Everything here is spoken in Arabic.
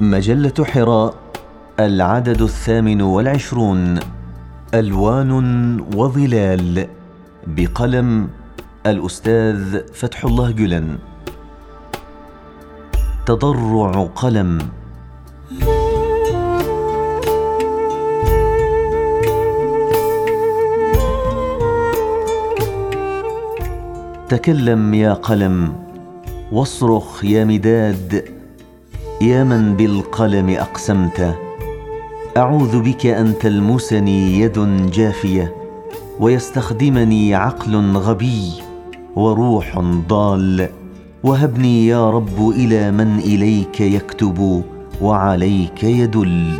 مجلة حراء العدد الثامن والعشرون ألوان وظلال بقلم الأستاذ فتح الله جلن. تضرع قلم. تكلم يا قلم. واصرخ يا مداد. يا من بالقلم أقسمت أعوذ بك أن تلمسني يد جافية ويستخدمني عقل غبي وروح ضال وهبني يا رب إلى من إليك يكتب وعليك يدل.